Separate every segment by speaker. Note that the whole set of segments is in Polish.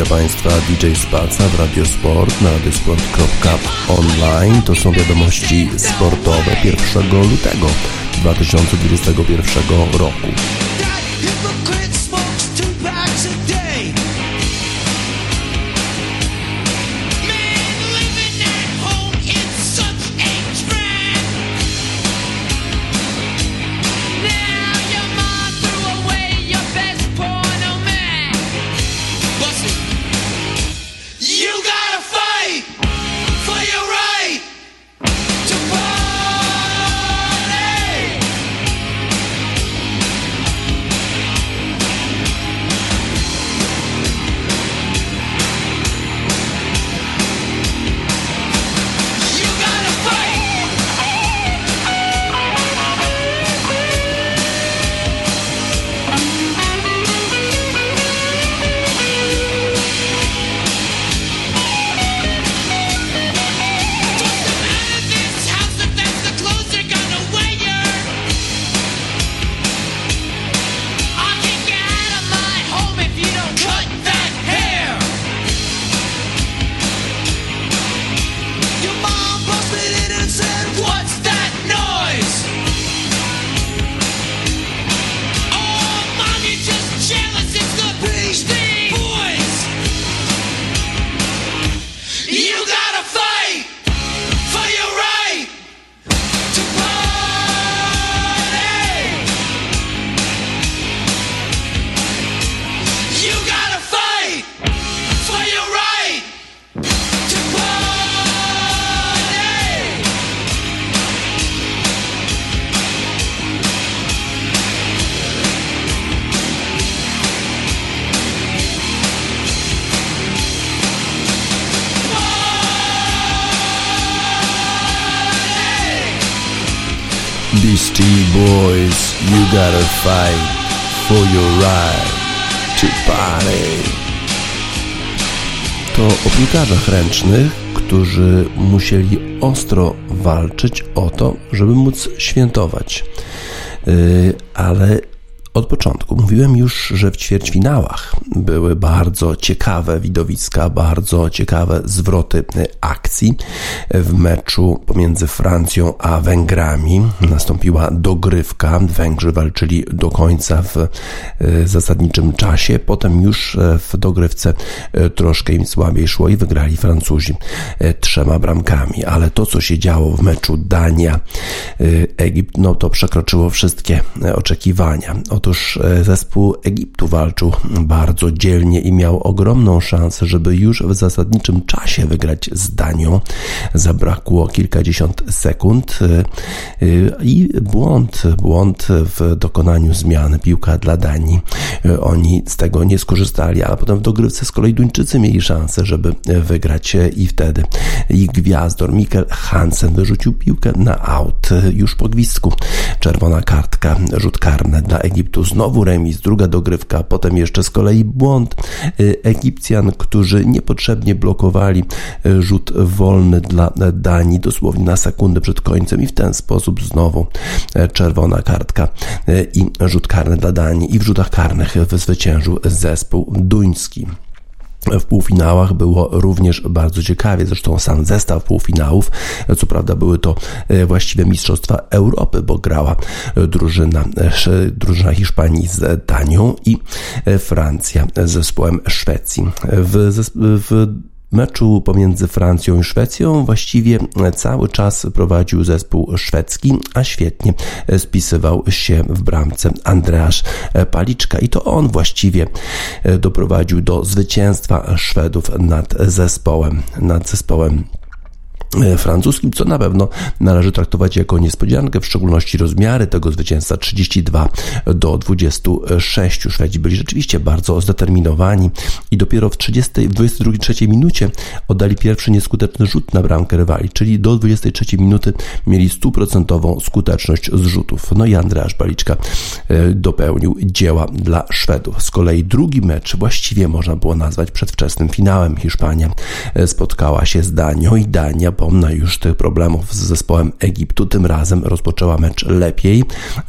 Speaker 1: Witam Państwa DJ Spaca w Radiosport na radiosport.online. To są wiadomości sportowe 1 lutego 2021 roku. Piłkarzach ręcznych, którzy musieli ostro walczyć o to, żeby móc świętować. Yy, ale od początku mówiłem już, że w ćwierćfinałach były bardzo ciekawe widowiska, bardzo ciekawe zwroty akcji. W meczu pomiędzy Francją a Węgrami nastąpiła dogrywka. Węgrzy walczyli do końca w e, zasadniczym czasie. Potem już e, w dogrywce troszkę im słabiej szło i wygrali Francuzi trzema bramkami. Ale to, co się działo w meczu Dania-Egipt, no to przekroczyło wszystkie oczekiwania. Otóż zespół Egiptu walczył bardzo dzielnie i miał ogromną szansę, żeby już w zasadniczym czasie wygrać z Danią. Zabrakło kilkadziesiąt sekund y, y, i błąd, błąd w dokonaniu zmiany. Piłka dla Danii. Oni z tego nie skorzystali, ale potem w dogrywce z kolei Duńczycy mieli szansę, żeby wygrać i wtedy ich gwiazdor Mikkel Hansen wyrzucił piłkę na aut już po gwizdku. Czerwona kartka, rzut karny dla Egiptu. Znowu remis, druga dogrywka, potem jeszcze z kolei błąd Egipcjan, którzy niepotrzebnie blokowali rzut wolny dla Danii dosłownie na sekundę przed końcem i w ten sposób znowu czerwona kartka i rzut karny dla Danii i w rzutach karnych zwyciężył zespół duński. W półfinałach było również bardzo ciekawie, zresztą sam zestaw półfinałów, co prawda były to e, właściwe Mistrzostwa Europy, bo grała drużyna, e, drużyna Hiszpanii z Danią i e, Francja z zespołem Szwecji. W, w meczu pomiędzy Francją i Szwecją właściwie cały czas prowadził zespół szwedzki, a świetnie spisywał się w bramce Andreasz Paliczka. I to on właściwie doprowadził do zwycięstwa Szwedów nad zespołem, nad zespołem E, francuskim, co na pewno należy traktować jako niespodziankę, w szczególności rozmiary tego zwycięstwa 32 do 26. Szwedzi byli rzeczywiście bardzo zdeterminowani i dopiero w 30, w 23 minucie oddali pierwszy nieskuteczny rzut na bramkę rywali, czyli do 23 minuty mieli stuprocentową skuteczność z rzutów. No i Andreasz Baliczka e, dopełnił dzieła dla Szwedów. Z kolei drugi mecz właściwie można było nazwać przedwczesnym finałem. Hiszpania e, spotkała się z Danią i Dania zapomnę już tych problemów z zespołem Egiptu. Tym razem rozpoczęła mecz lepiej,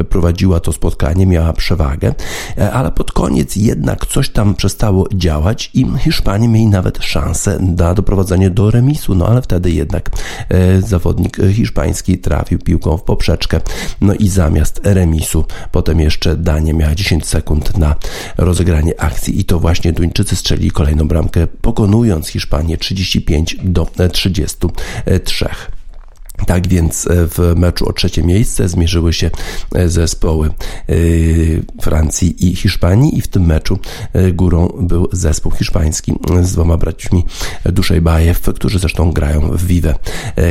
Speaker 1: prowadziła to spotkanie, miała przewagę, e, ale pod koniec jednak coś tam przestało działać i Hiszpanie mieli nawet szansę na doprowadzenie do remisu, no ale wtedy jednak e, zawodnik hiszpański trafił piłką w poprzeczkę, no i zamiast remisu potem jeszcze Dania miała 10 sekund na rozegranie akcji i to właśnie Duńczycy strzelili kolejną bramkę, pokonując Hiszpanię 35 do 33. Tak więc e, w meczu o trzecie miejsce zmierzyły się e, zespoły e, Francji i Hiszpanii i w tym meczu górą był zespół hiszpański z dwoma braćmi Duszejbajew, którzy zresztą grają w Vive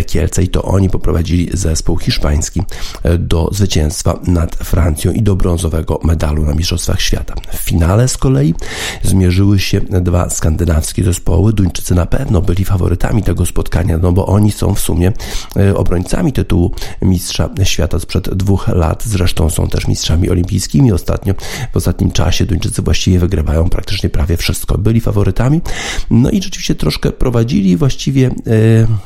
Speaker 1: Kielce i to oni poprowadzili zespół hiszpański do zwycięstwa nad Francją i do brązowego medalu na Mistrzostwach Świata. W finale z kolei zmierzyły się dwa skandynawskie zespoły. Duńczycy na pewno byli faworytami tego spotkania, no bo oni są w sumie obrońcami tytułu mistrza świata sprzed dwóch lat. Zresztą są też mistrzami olimpijskimi. Ostatnio, w ostatnim czasie Duńczycy właściwie wygrywają praktycznie prawie wszystko. Byli faworytami. No i rzeczywiście troszkę prowadzili. Właściwie e,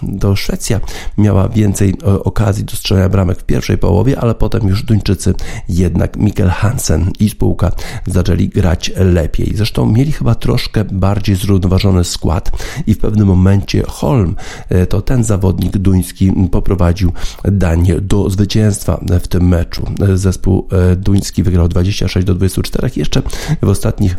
Speaker 1: do Szwecja miała więcej e, okazji do strzelania bramek w pierwszej połowie, ale potem już Duńczycy jednak Mikkel Hansen i spółka zaczęli grać lepiej. Zresztą mieli chyba troszkę bardziej zrównoważony skład i w pewnym momencie Holm, e, to ten zawodnik duński po doprowadził Danię do zwycięstwa w tym meczu. Zespół e, duński wygrał 26 do 24. Jeszcze w ostatnich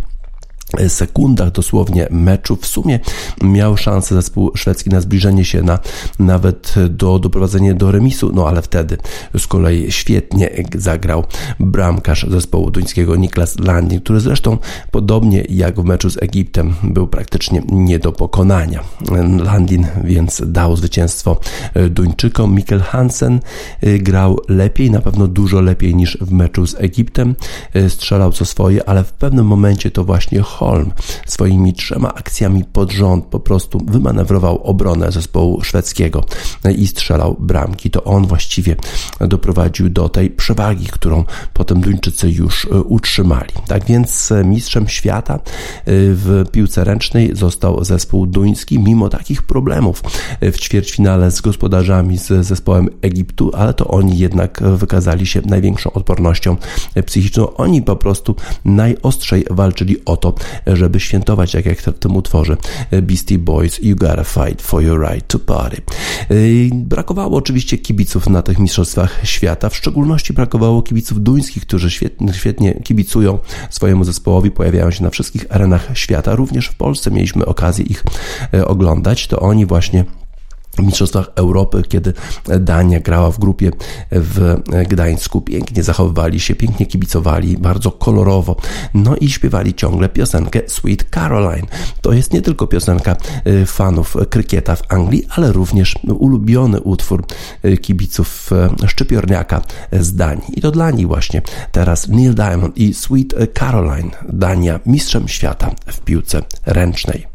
Speaker 1: sekundach dosłownie meczu. W sumie miał szansę zespół szwedzki na zbliżenie się na nawet do doprowadzenia do remisu, no ale wtedy z kolei świetnie zagrał bramkarz zespołu duńskiego Niklas Landin, który zresztą podobnie jak w meczu z Egiptem był praktycznie nie do pokonania. Landin więc dał zwycięstwo Duńczykom. Mikkel Hansen y, grał lepiej, na pewno dużo lepiej niż w meczu z Egiptem. Strzelał co swoje, ale w pewnym momencie to właśnie Holm swoimi trzema akcjami pod rząd po prostu wymanewrował obronę zespołu szwedzkiego i strzelał bramki. To on właściwie doprowadził do tej przewagi, którą potem Duńczycy już e, utrzymali. Tak więc e, mistrzem świata e, w piłce ręcznej został zespół duński, mimo takich problemów w ćwierćfinale z gospodarzami, z zespołem Egiptu, ale to oni jednak wykazali się największą odpornością psychiczną. Oni po prostu najostrzej walczyli o to, żeby świętować, jak, jak w tym utworze Beastie Boys You Gotta Fight for Your Right to Party. Y, brakowało oczywiście kibiców na tych mistrzostwach świata, w szczególności brakowało kibiców duńskich, którzy świetnie, świetnie kibicują swojemu zespołowi, pojawiają się na wszystkich arenach świata. Również w Polsce mieliśmy okazję ich e, oglądać. To oni właśnie Mistrzostwach Europy, kiedy Dania grała w grupie w Gdańsku. Pięknie zachowywali się, pięknie kibicowali, bardzo kolorowo. No i śpiewali ciągle piosenkę Sweet Caroline. To jest nie tylko piosenka y, fanów krykieta w Anglii, ale również ulubiony utwór y, kibiców y, Szczypiorniaka z Danii. I to dla nich właśnie teraz Neil Diamond i Sweet Caroline. Dania mistrzem świata w piłce ręcznej.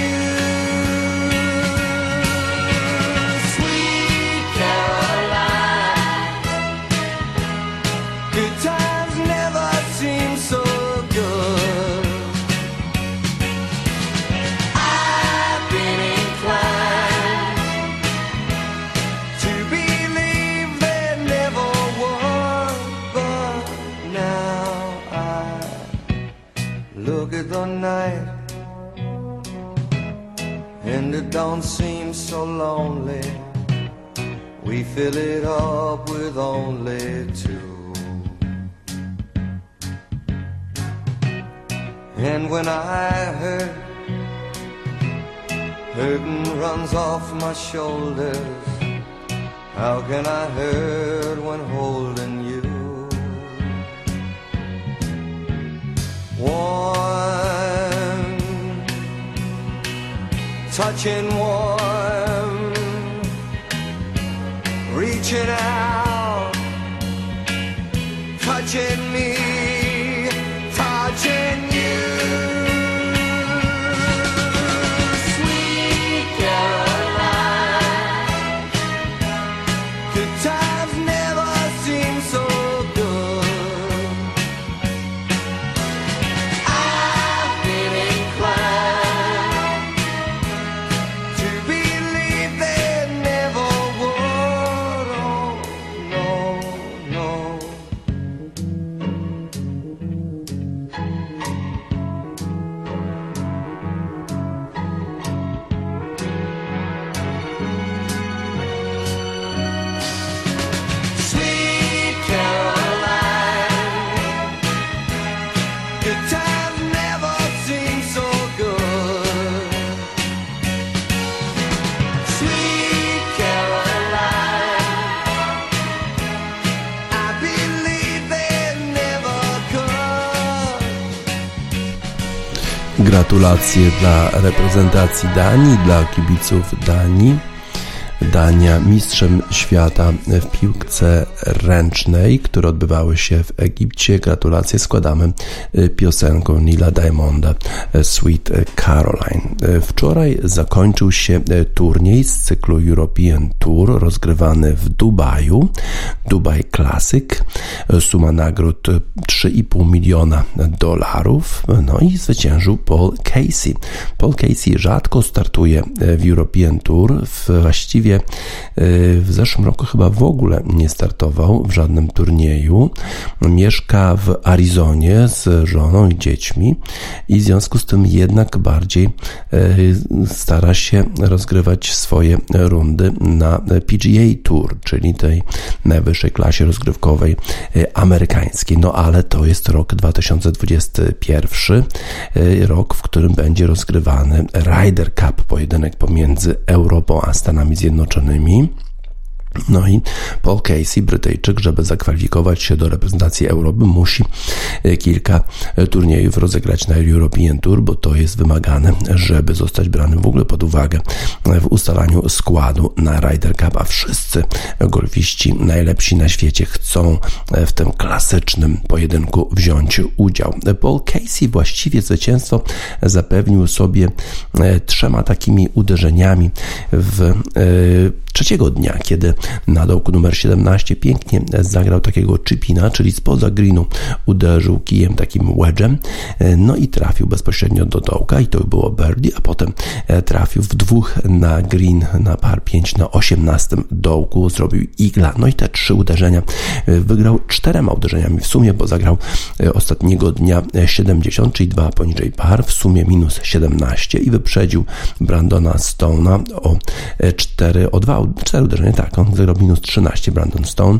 Speaker 1: Don't seem so lonely
Speaker 2: we fill it up with only two. And when I hurt, hurting runs off my shoulders. How can I hurt when holding you? One, touching warm, reaching out, touching me,
Speaker 1: Gratulacje dla reprezentacji Danii, dla kibiców Danii. Dania mistrzem świata w piłce ręcznej, które odbywały się w Egipcie. Gratulacje składamy y, piosenką Nila Diamonda y, Sweet Caroline. Y, Wczoraj zakończył się turniej z cyklu European Tour rozgrywany w Dubaju. Dubai Classic. Suma nagród y, 3,5 miliona dolarów. No i zwyciężył Paul Casey. Paul Casey rzadko startuje w European Tour. Właściwie w zeszłym roku chyba w ogóle nie startował w żadnym turnieju. Mieszka w Arizonie z żoną i dziećmi i w związku z tym jednak bardziej y, stara się rozgrywać swoje rundy na PGA Tour, czyli tej najwyższej klasie rozgrywkowej y, amerykańskiej. No ale to jest rok 2021, y, rok, w którym będzie rozgrywany Ryder Cup, pojedynek pomiędzy Europą a Stanami Zjednoczonymi. Zjednoczonymi no i Paul Casey, Brytyjczyk, żeby zakwalifikować się do reprezentacji Europy, musi e, kilka e, turniejów rozegrać na European Tour, bo to jest wymagane, żeby zostać brany w ogóle pod uwagę w ustalaniu składu na Ryder Cup, a wszyscy golfiści najlepsi na świecie chcą e, w tym klasycznym pojedynku wziąć udział. Paul Casey właściwie zwycięstwo zapewnił sobie trzema takimi uderzeniami w trzeciego dnia, kiedy na dołku numer 17 pięknie zagrał takiego chipina, czyli spoza greenu uderzył kijem takim wedgem, no i trafił bezpośrednio do dołka i to było birdie, a potem trafił w dwóch na green na par 5 na 18 dołku, zrobił igla, no i te trzy uderzenia wygrał czterema uderzeniami w sumie, bo zagrał ostatniego dnia 70, czyli dwa poniżej par, w sumie minus 17 i wyprzedził Brandona Stone'a o 4, o 2, 4 uderzenia, tak, on zagrał minus 13 Brandon Stone,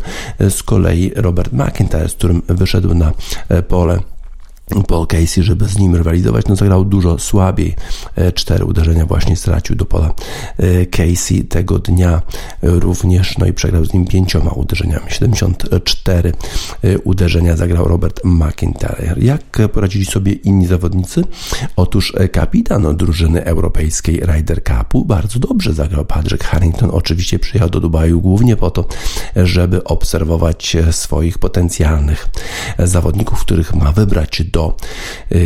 Speaker 1: z kolei Robert McIntyre, z którym wyszedł na pole Paul Casey, żeby z nim rywalizować, no zagrał dużo słabiej. Cztery uderzenia właśnie stracił do pola Casey tego dnia również, no i przegrał z nim pięcioma uderzeniami. 74 uderzenia zagrał Robert McIntyre. Jak poradzili sobie inni zawodnicy? Otóż kapitan drużyny europejskiej Ryder Cupu bardzo dobrze zagrał Patrick Harrington. Oczywiście przyjechał do Dubaju głównie po to, żeby obserwować swoich potencjalnych zawodników, których ma wybrać do do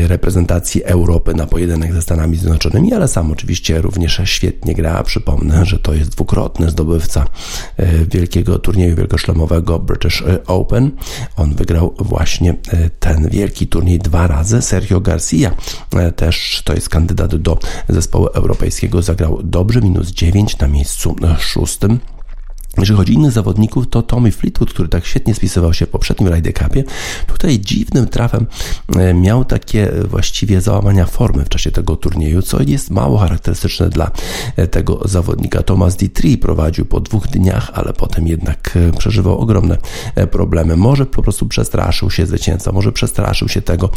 Speaker 1: reprezentacji Europy na pojedynek ze Stanami Zjednoczonymi, ale sam oczywiście również świetnie gra. Przypomnę, że to jest dwukrotny zdobywca wielkiego turnieju wielkoszlemowego British Open. On wygrał właśnie ten wielki turniej dwa razy. Sergio Garcia też to jest kandydat do zespołu europejskiego. Zagrał dobrze, minus 9 na miejscu szóstym. Jeżeli chodzi o innych zawodników, to Tommy Fleetwood, który tak świetnie spisywał się w poprzednim Ryder Cupie, tutaj dziwnym trafem e, miał takie właściwie załamania formy w czasie tego turnieju, co jest mało charakterystyczne dla e, tego zawodnika. Thomas Dietrich prowadził po dwóch dniach, ale potem jednak e, przeżywał ogromne problemy. Może po prostu przestraszył się zwycięstwa, może przestraszył się tego,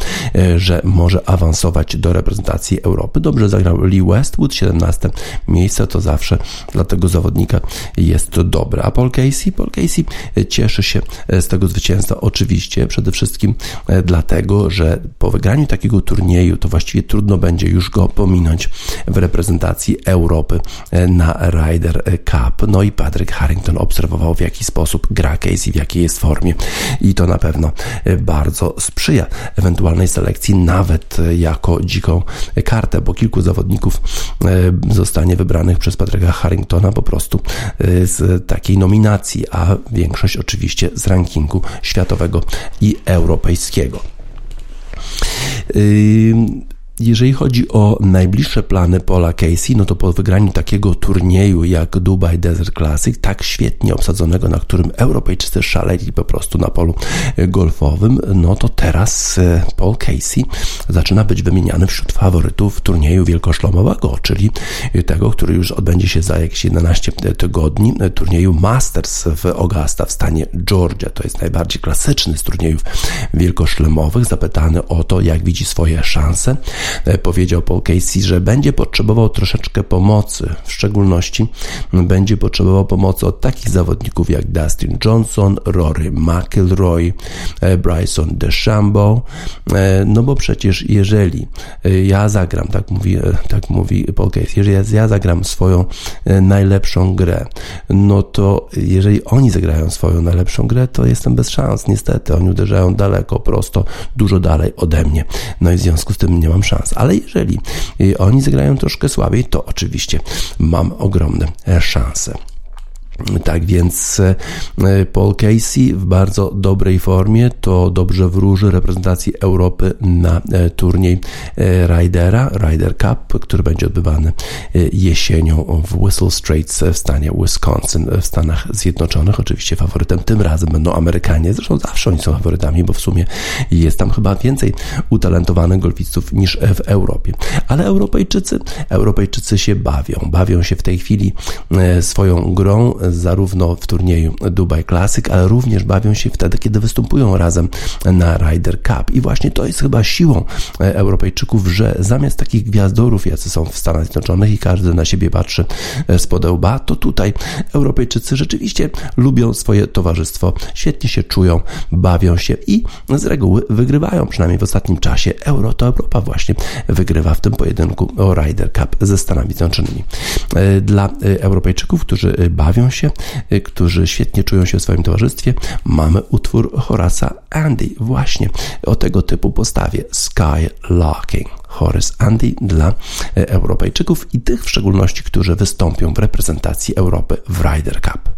Speaker 1: że może awansować do reprezentacji Europy. Dobrze zagrał Lee Westwood, 17 miejsce to zawsze dla tego zawodnika jest dobre dobre. A Paul Casey? Paul Casey e, cieszy się e, z tego zwycięstwa oczywiście, przede wszystkim e, dlatego, że po wygraniu takiego turnieju to właściwie trudno będzie już go pominąć w reprezentacji Europy na Ryder Cup. No i Patrick Harrington obserwował w jaki sposób gra Casey, w jakiej jest formie i to na pewno bardzo sprzyja ewentualnej selekcji nawet jako dziką kartę, bo kilku zawodników zostanie wybranych przez Patricka Harringtona po prostu z tak takiej nominacji, a większość oczywiście z rankingu światowego i europejskiego. Yy, jeżeli chodzi o najbliższe plany Paula Casey, no to po wygraniu takiego turnieju jak Dubai Desert Classic, tak świetnie obsadzonego, na którym Europejczycy szaleli po prostu na polu golfowym, no to teraz e, Paul Casey zaczyna być wymieniany wśród faworytów turnieju wielkoszlomowego, czyli tego, który już odbędzie się za jakieś 11 tygodni, e, turnieju Masters w Augusta w stanie Georgia. To jest najbardziej klasyczny z turniejów wielkoszlemowych. Zapytany o to, jak widzi swoje szanse, powiedział Paul Casey, że będzie potrzebował troszeczkę pomocy, w szczególności będzie potrzebował pomocy od takich zawodników jak Dustin Johnson, Rory McIlroy, e, Bryson DeChambeau, e, no bo przecież jeżeli ja zagram, tak mówi, tak mówi Paul Casey, jeżeli ja zagram swoją najlepszą grę, no to jeżeli oni zagrają swoją najlepszą grę, to jestem bez szans, niestety, oni uderzają daleko, prosto, dużo dalej ode mnie, no i w związku z tym nie mam szans. Ale jeżeli y, oni zagrają troszkę słabiej, to oczywiście mam ogromne szanse. Tak więc e, Paul Casey w bardzo dobrej formie to dobrze wróży reprezentacji Europy na e, turniej Rydera, Ryder Cup, który będzie odbywany jesienią w Whistle Straits w stanie Wisconsin w Stanach Zjednoczonych. Oczywiście faworytem tym razem będą Amerykanie, zresztą zawsze oni są faworytami, bo w sumie jest tam chyba więcej utalentowanych golfistów niż w Europie. Ale Europejczycy, Europejczycy się bawią, bawią się w tej chwili swoją grą, zarówno w turnieju Dubai Classic, ale również bawią się wtedy, kiedy występują razem na Ryder Cup. I właśnie to jest chyba siłą e, Europejczyków, że zamiast takich gwiazdorów, jacy są w Stanach Zjednoczonych i każdy na siebie patrzy e, z podełba, to tutaj Europejczycy rzeczywiście lubią swoje towarzystwo, świetnie się czują, bawią się i z reguły wygrywają, przynajmniej w ostatnim czasie. Euro to Europa właśnie wygrywa w tym pojedynku o Ryder Cup ze Stanami Zjednoczonymi. E, dla Europejczyków, którzy bawią się, Y, którzy świetnie czują się w swoim towarzystwie, mamy utwór Horasa Andy właśnie o tego typu postawie Sky Locking. Horace Andy dla y, Europejczyków i tych w szczególności, którzy wystąpią w reprezentacji Europy w Ryder Cup.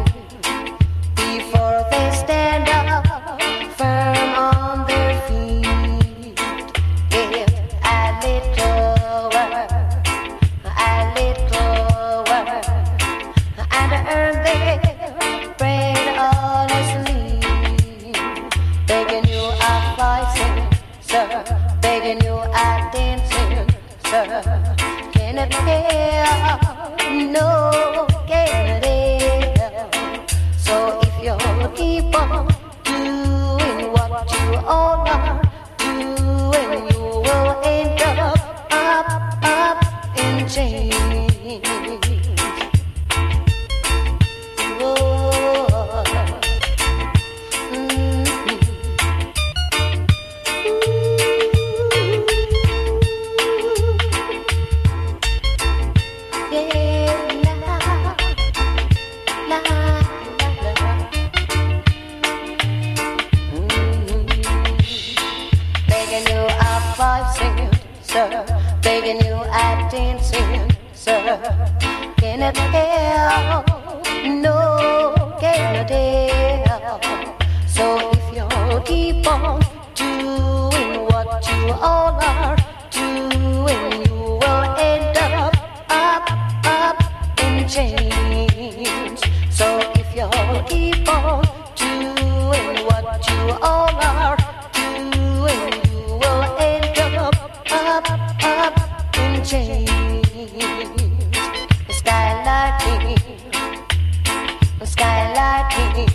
Speaker 3: skylighting.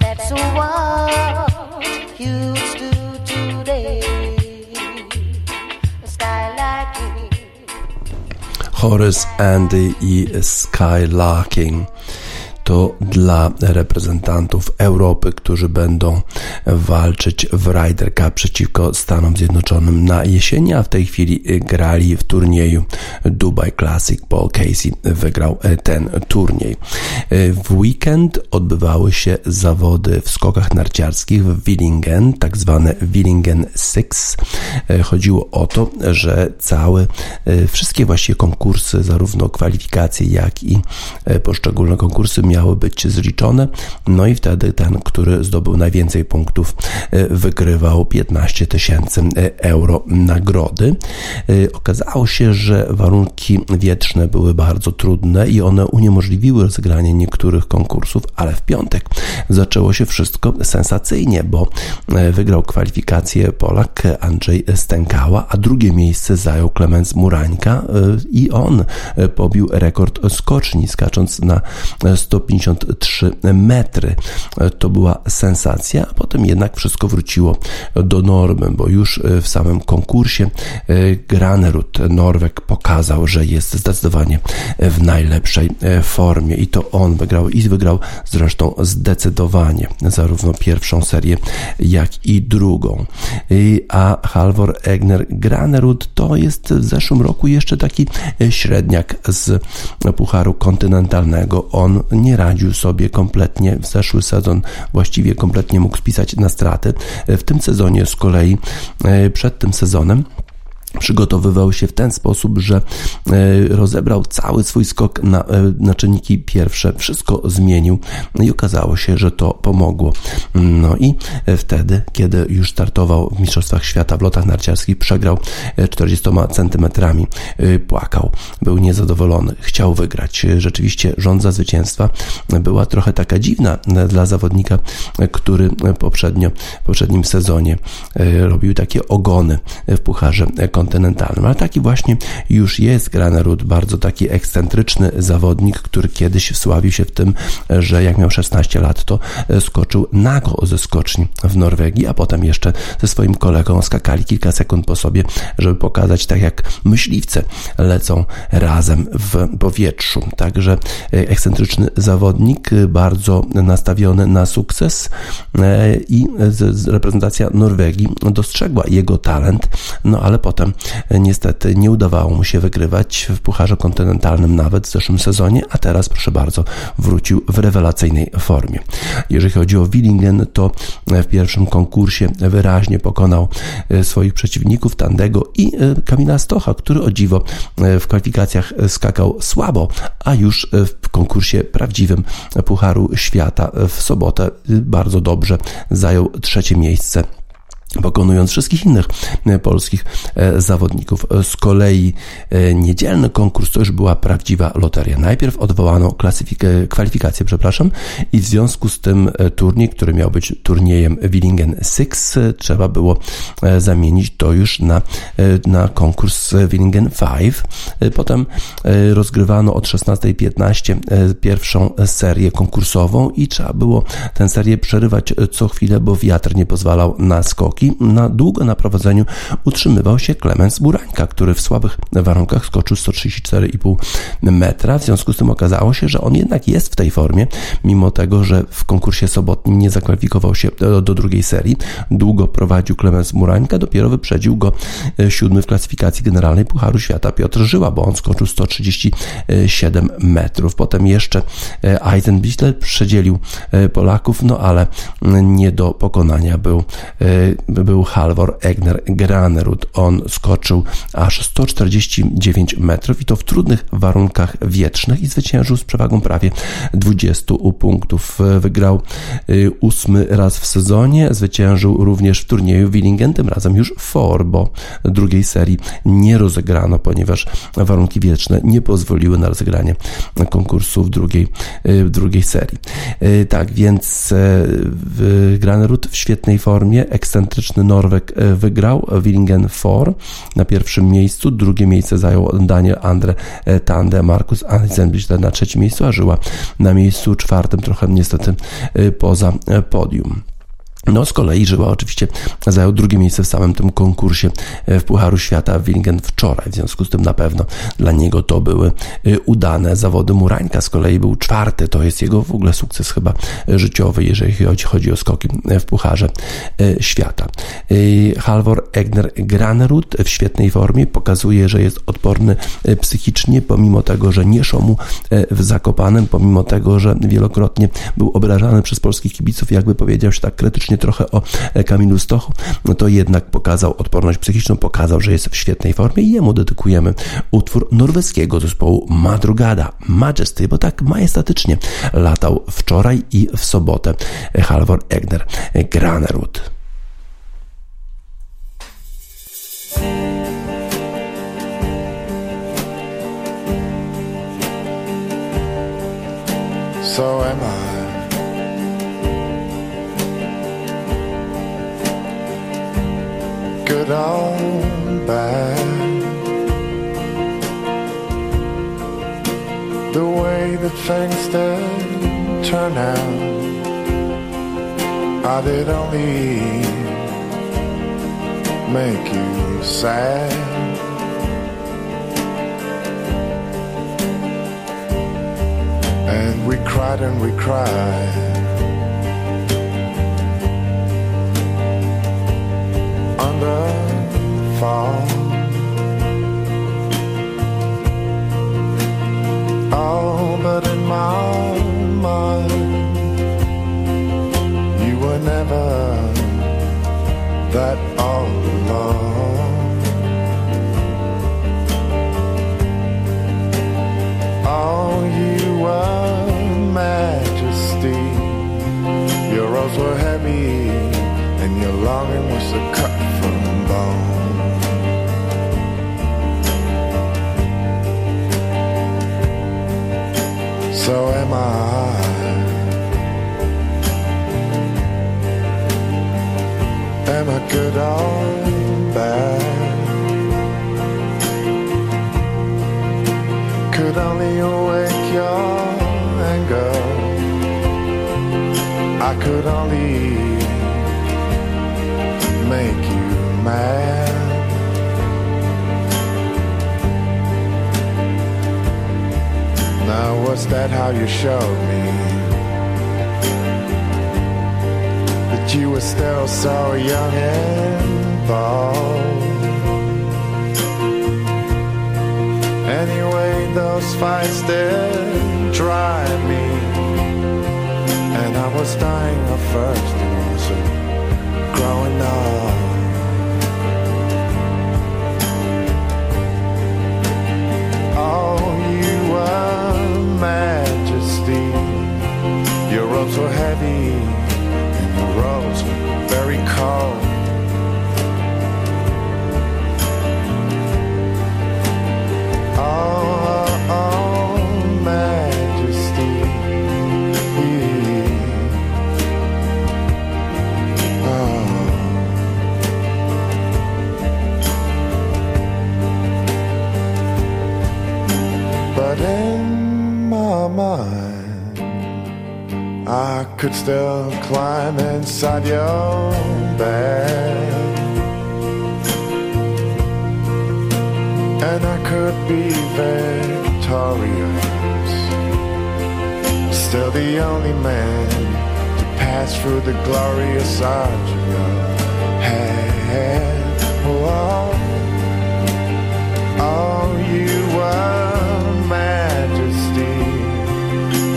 Speaker 3: That's what you do today.
Speaker 1: Horace Andy i Skylarking. To dla reprezentantów Europy, którzy będą walczyć w Ryder Cup przeciwko Stanom Zjednoczonym na jesieni, a w tej chwili grali w turnieju Dubai Classic. Paul Casey wygrał ten turniej. W weekend odbywały się zawody w skokach narciarskich w Willingen, tak zwane Willingen Six. Chodziło o to, że całe, wszystkie właściwie konkursy, zarówno kwalifikacje, jak i poszczególne konkursy miały być zliczone. No i wtedy ten, który zdobył najwięcej punktów, wygrywał 15 tysięcy euro nagrody. Okazało się, że warunki wietrzne były bardzo trudne i one uniemożliwiły rozegranie niektórych konkursów, ale w piątek zaczęło się wszystko sensacyjnie, bo wygrał kwalifikację Polak Andrzej Stękała, a drugie miejsce zajął Klemens Murańka i on pobił rekord skoczni, skacząc na 153 metry. To była sensacja, a potem jednak wszystko wróciło do normy, bo już w samym konkursie Granerud Norweg pokazał, że jest zdecydowanie w najlepszej formie i to on wygrał i wygrał zresztą zdecydowanie zarówno pierwszą serię, jak i drugą. A Halvor Egner Granerud to jest w zeszłym roku jeszcze taki średniak z Pucharu Kontynentalnego. On nie radził sobie kompletnie w zeszły sezon, właściwie kompletnie mógł spisać na straty. W tym sezonie z kolei, przed tym sezonem, przygotowywał się w ten sposób, że rozebrał cały swój skok na, na czynniki pierwsze, wszystko zmienił i okazało się, że to pomogło. No i wtedy, kiedy już startował w Mistrzostwach Świata w lotach narciarskich, przegrał 40 centymetrami, płakał, był niezadowolony, chciał wygrać. Rzeczywiście rządza zwycięstwa była trochę taka dziwna dla zawodnika, który poprzednio, w poprzednim sezonie robił takie ogony w Pucharze kontynentalnym. Ale taki właśnie już jest Granerud, bardzo taki ekscentryczny zawodnik, który kiedyś wsławił się w tym, że jak miał 16 lat, to skoczył nago ze skoczni w Norwegii, a potem jeszcze ze swoim kolegą skakali kilka sekund po sobie, żeby pokazać, tak jak myśliwce lecą razem w powietrzu. Także ekscentryczny zawodnik, bardzo nastawiony na sukces i reprezentacja Norwegii dostrzegła jego talent, no ale potem niestety nie udawało mu się wygrywać w Pucharze Kontynentalnym nawet w zeszłym sezonie, a teraz proszę bardzo wrócił w rewelacyjnej formie. Jeżeli chodzi o Willingen, to w pierwszym konkursie wyraźnie pokonał swoich przeciwników Tandego i Kamila Stocha, który o dziwo w kwalifikacjach skakał słabo, a już w konkursie prawdziwym Pucharu Świata w sobotę bardzo dobrze zajął trzecie miejsce pokonując wszystkich innych polskich zawodników. Z kolei niedzielny konkurs to już była prawdziwa loteria. Najpierw odwołano kwalifikację, przepraszam, i w związku z tym turniej, który miał być turniejem Willingen Six, trzeba było zamienić to już na, na konkurs Willingen Five. Potem rozgrywano od 16.15 pierwszą serię konkursową i trzeba było tę serię przerywać co chwilę, bo wiatr nie pozwalał na skok na długo na prowadzeniu utrzymywał się Klemens Burańka, który w słabych warunkach skoczył 134,5 metra. W związku z tym okazało się, że on jednak jest w tej formie, mimo tego, że w konkursie sobotnim nie zakwalifikował się do, do drugiej serii. Długo prowadził Klemens Murańka, dopiero wyprzedził go e, siódmy w klasyfikacji generalnej Pucharu Świata Piotr Żyła, bo on skoczył 137 metrów. Potem jeszcze e, Eisenbichler przedzielił e, Polaków, no ale nie do pokonania był
Speaker 4: był Halvor Egner Granerud. On skoczył aż 149 metrów i to w trudnych warunkach wietrznych i zwyciężył z przewagą prawie 20 punktów. Wygrał y, ósmy raz w sezonie, zwyciężył również w turnieju Willingen, tym razem już for, bo drugiej serii nie rozegrano, ponieważ warunki wietrzne nie pozwoliły na rozegranie konkursu w drugiej, y, w drugiej serii. Y, tak więc Granerud w świetnej formie, ekscentryczny Norweg wygrał Willingen for na pierwszym miejscu, drugie miejsce zajął Daniel Andre Tande, Markus Ansenblichter na trzecim miejscu, a Żyła na miejscu czwartym, trochę niestety poza podium. No, z kolei Żyła oczywiście zajął drugie miejsce w samym tym konkursie e, w Pucharu Świata w Wingen wczoraj. W związku z tym na pewno dla niego to były e, udane zawody. Murańka z kolei był czwarty. To jest jego w ogóle sukces chyba życiowy, jeżeli chodzi o skoki w Pucharze e, Świata. Halvor Egner Granerud w świetnej formie pokazuje, że jest odporny psychicznie, pomimo tego, że nie szło mu w Zakopanem, pomimo tego, że wielokrotnie był obrażany przez polskich kibiców, jakby powiedział się tak krytycznie trochę o e, Kamilu Stochu, no to jednak pokazał odporność psychiczną, pokazał, że jest w świetnej formie i jemu dedykujemy utwór norweskiego zespołu Madrugada, Majesty, bo tak majestatycznie latał wczoraj i w sobotę Halvor Egner Granerud. You were still so young and bold? Anyway, those fights did drive me, and I was dying of thirst and also growing up. Oh, you were majesty. Your robes were heavy could still climb inside your bed. And I could be victorious. Still the only man to pass through the glorious arch of your head. Oh, oh, you were majesty.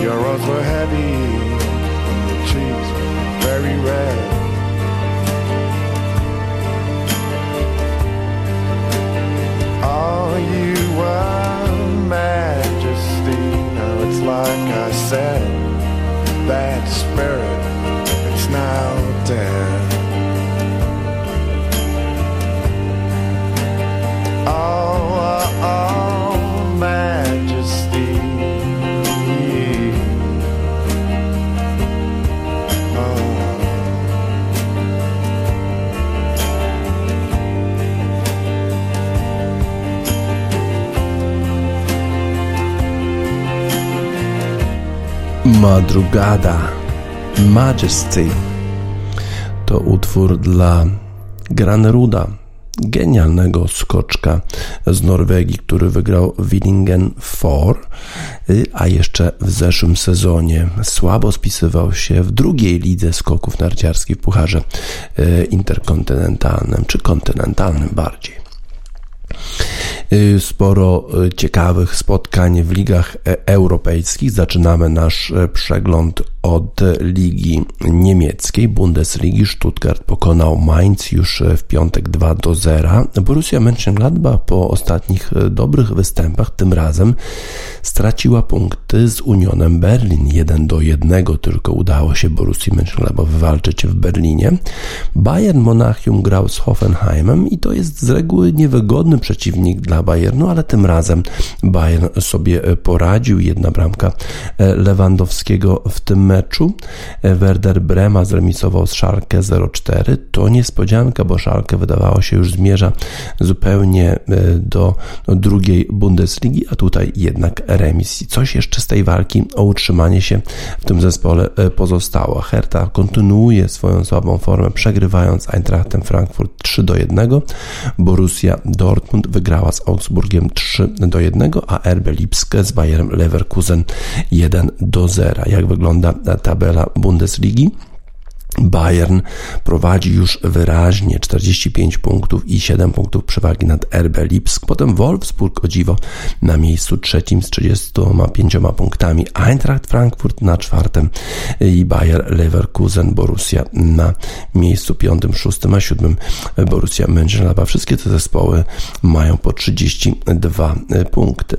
Speaker 4: Your rose were heavy all you are majesty. Now it's like I said, that spirit, is now dead.
Speaker 1: Madrugada Majesty to utwór dla Graneruda, genialnego skoczka z Norwegii, który wygrał Willingen 4, a jeszcze w zeszłym sezonie słabo spisywał się w drugiej lidze skoków narciarskich w Pucharze e, Interkontynentalnym, czy kontynentalnym bardziej. Y, sporo y, ciekawych spotkań w ligach e, europejskich. Zaczynamy nasz e, przegląd od ligi niemieckiej. Bundesligi Stuttgart pokonał Mainz już w piątek 2 do 0. Borussia Mönchengladbach po ostatnich dobrych występach tym razem straciła punkty z Unionem Berlin 1 do 1. Tylko udało się Borussii Mönchengladbach wywalczyć w Berlinie. Bayern Monachium grał z Hoffenheimem i to jest z reguły niewygodny przeciwnik dla Bayernu, ale tym razem Bayern sobie poradził. Jedna bramka Lewandowskiego w tym meczu. E, Werder Brema zremisował z Szalkę 0-4. To niespodzianka, bo Szalkę wydawało się już zmierza zupełnie e, do drugiej Bundesligi, a tutaj jednak remis. Coś jeszcze z tej walki o utrzymanie się w tym zespole pozostało. Hertha kontynuuje swoją słabą formę, przegrywając Eintrachtem Frankfurt 3 do 1. Borussia Dortmund wygrała z Augsburgiem 3 do 1, a RB Lipsk z Bayerem Leverkusen 1 do 0. Jak wygląda tabela Bundesligi? Bayern prowadzi już wyraźnie 45 punktów i 7 punktów przewagi nad RB Lipsk. Potem Wolfsburg o dziwo na miejscu trzecim z 35 punktami. Eintracht Frankfurt na czwartym i Bayer Leverkusen Borussia na miejscu piątym, szóstym, a siódmym Borussia Mönchengladbach. Wszystkie te zespoły mają po 32 punkty.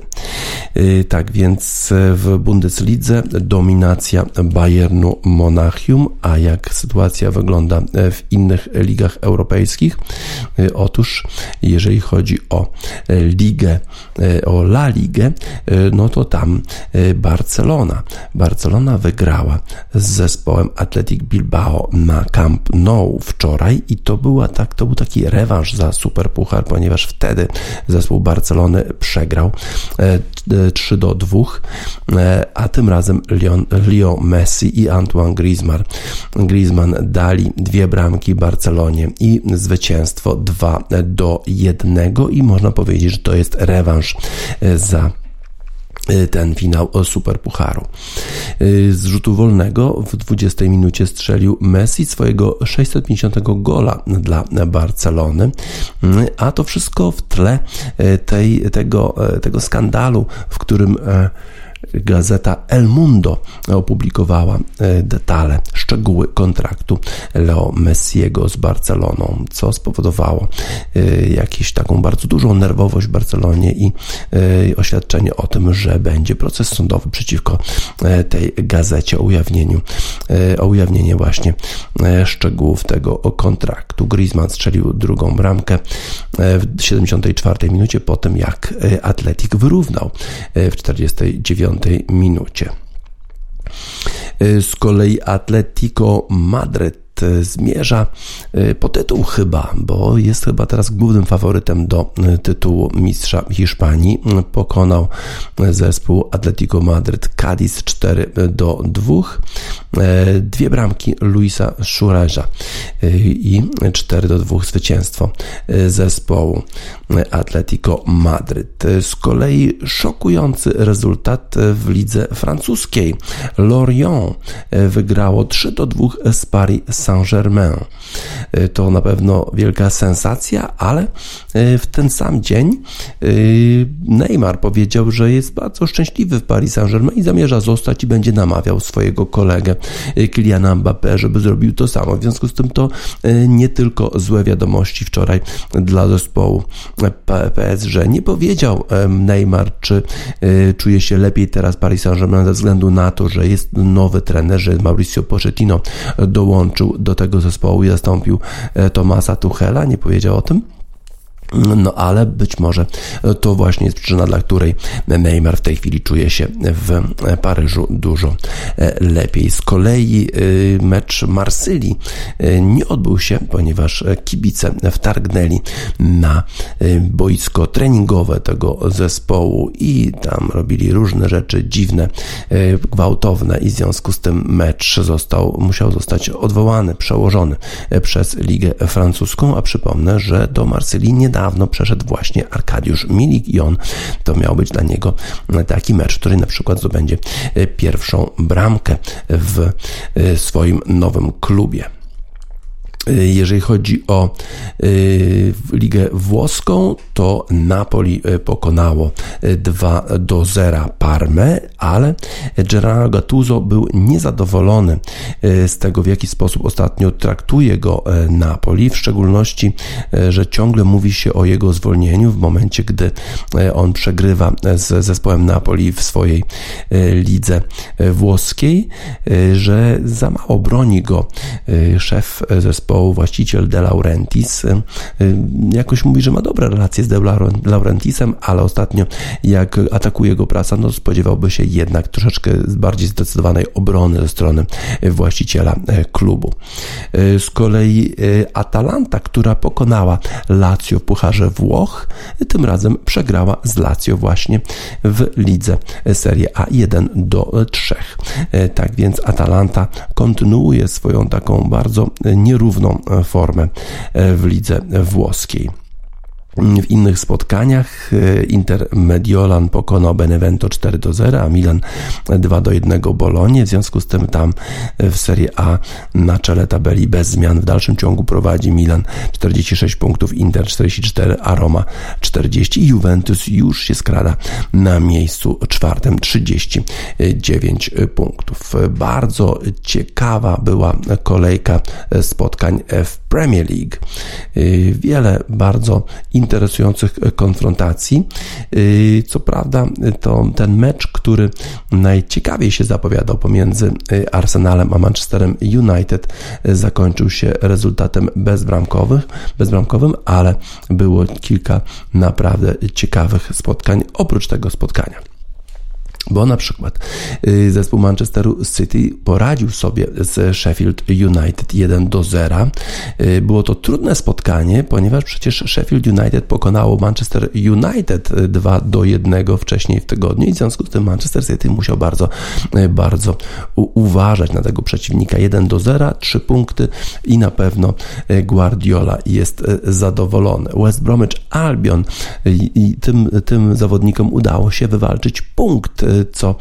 Speaker 1: Y, tak więc w Bundeslidze dominacja Bayernu Monachium, a jak sytuacja wygląda e, w innych ligach europejskich. E, otóż, jeżeli chodzi o e, ligę, o La Ligę, no to tam Barcelona. Barcelona wygrała z zespołem Athletic Bilbao na Camp Nou wczoraj i to była tak, to był taki rewanż za Superpuchar, ponieważ wtedy zespół Barcelony przegrał 3 do 2, a tym razem Leo Messi i Antoine Griezmann, Griezmann Griezmann dali dwie bramki Barcelonie i zwycięstwo 2 do 1 i można powiedzieć, że to jest rewanż e, za e, ten finał Superpucharu. E, z rzutu wolnego w 20 minucie strzelił Messi swojego 650 gola dla Barcelony, mm, a to wszystko w tle tej, tego, tego skandalu, w którym Gazeta El Mundo opublikowała e, detale, szczegóły kontraktu Leo Messiego z Barceloną, co spowodowało e, jakąś taką bardzo dużą nerwowość w Barcelonie i e, oświadczenie o tym, że będzie proces sądowy przeciwko tej gazecie o ujawnieniu, o ujawnienie właśnie szczegółów tego kontraktu. Griezmann strzelił drugą bramkę w 74 minucie po tym, jak Atletik wyrównał w 49 minucie. Z kolei Atletico Madryt zmierza e, po tytuł chyba, bo jest chyba teraz głównym faworytem do e, tytułu mistrza Hiszpanii. Pokonał zespół Atletico Madryt Cadiz 4 do 2. Dwie bramki Luisa Szureża i 4 do 2 zwycięstwo zespołu Atletico Madryt. Z kolei szokujący rezultat w lidze francuskiej. Lorient wygrało 3 do 2 z Paris Saint-Germain. Y, to na pewno wielka sensacja, ale y, w ten sam dzień y, Neymar powiedział, że jest bardzo szczęśliwy w Paris Saint-Germain i zamierza zostać i będzie namawiał swojego kolegę Kyliana Mbappé, żeby zrobił to samo. W związku z tym to nie tylko złe wiadomości wczoraj dla zespołu PSG. Nie powiedział Neymar, czy czuje się lepiej teraz Paris Saint-Germain ze względu na to, że jest nowy trener, że Mauricio Pochettino dołączył do tego zespołu i zastąpił e, Tomasa Tuchela, nie powiedział o tym. No ale być może to właśnie jest przyczyna, dla której Neymar w tej chwili czuje się w Paryżu dużo e, lepiej. Z kolei e, mecz Marsylii e, nie odbył się, ponieważ kibice wtargnęli na boisko treningowe tego zespołu i tam robili różne rzeczy dziwne, gwałtowne i w związku z tym mecz został, musiał zostać odwołany, przełożony przez Ligę Francuską, a przypomnę, że do Marsylii nie da niedawno przeszedł właśnie Arkadiusz Milik i on to miał być dla niego taki mecz, który na przykład zdobędzie pierwszą bramkę w swoim nowym klubie. Jeżeli chodzi o y, ligę włoską, to Napoli y, pokonało 2 y, do 0 Parmę, ale Gerardo Gattuso był niezadowolony z tego, w jaki sposób ostatnio traktuje go Napoli, w szczególności, że ciągle mówi się o jego zwolnieniu w momencie, gdy on przegrywa z zespołem Napoli w swojej lidze włoskiej, że za mało broni go szef zespołu zespołu, właściciel De Laurentiis, y, y, jakoś mówi, że ma dobre relacje z De Laurentisem, ale ostatnio jak atakuje go prasa, no spodziewałby się jednak troszeczkę bardziej zdecydowanej obrony ze strony właściciela e, klubu. E, z kolei e, Atalanta, która pokonała Lazio w Pucharze Włoch, tym razem przegrała z Lazio właśnie w lidze Serie A 1 do 3. Tak więc Atalanta kontynuuje swoją taką bardzo nierówną E, formę e, w lidze włoskiej. W innych spotkaniach e, Inter Mediolan pokonał Benevento 4 do 0, a Milan 2 do 1 Bolonie. W związku z tym tam w Serie A na czele tabeli bez zmian w dalszym ciągu prowadzi Milan 46 punktów, Inter 44, a Roma 40 i Juventus już się skrada na miejscu czwartym 39 punktów. Bardzo ciekawa była kolejka spotkań w Premier League. Wiele bardzo interesujących konfrontacji. Y, co prawda, to ten mecz, który najciekawiej się zapowiadał pomiędzy y, Arsenalem a Manchesterem United, zakończył się rezultatem bezbramkowym, bezbramkowym, ale było kilka naprawdę ciekawych spotkań oprócz tego spotkania. Bo na przykład y, zespół Manchesteru City poradził sobie z Sheffield United 1 do 0. Y, było to trudne spotkanie, ponieważ przecież Sheffield United pokonało Manchester United 2 do 1 wcześniej w tygodniu i w związku z tym Manchester City musiał bardzo, y, bardzo uważać na tego przeciwnika. 1 do 0, 3 punkty i na pewno Guardiola jest zadowolony. West Bromwich Albion i tym, tym zawodnikom udało się wywalczyć punkt co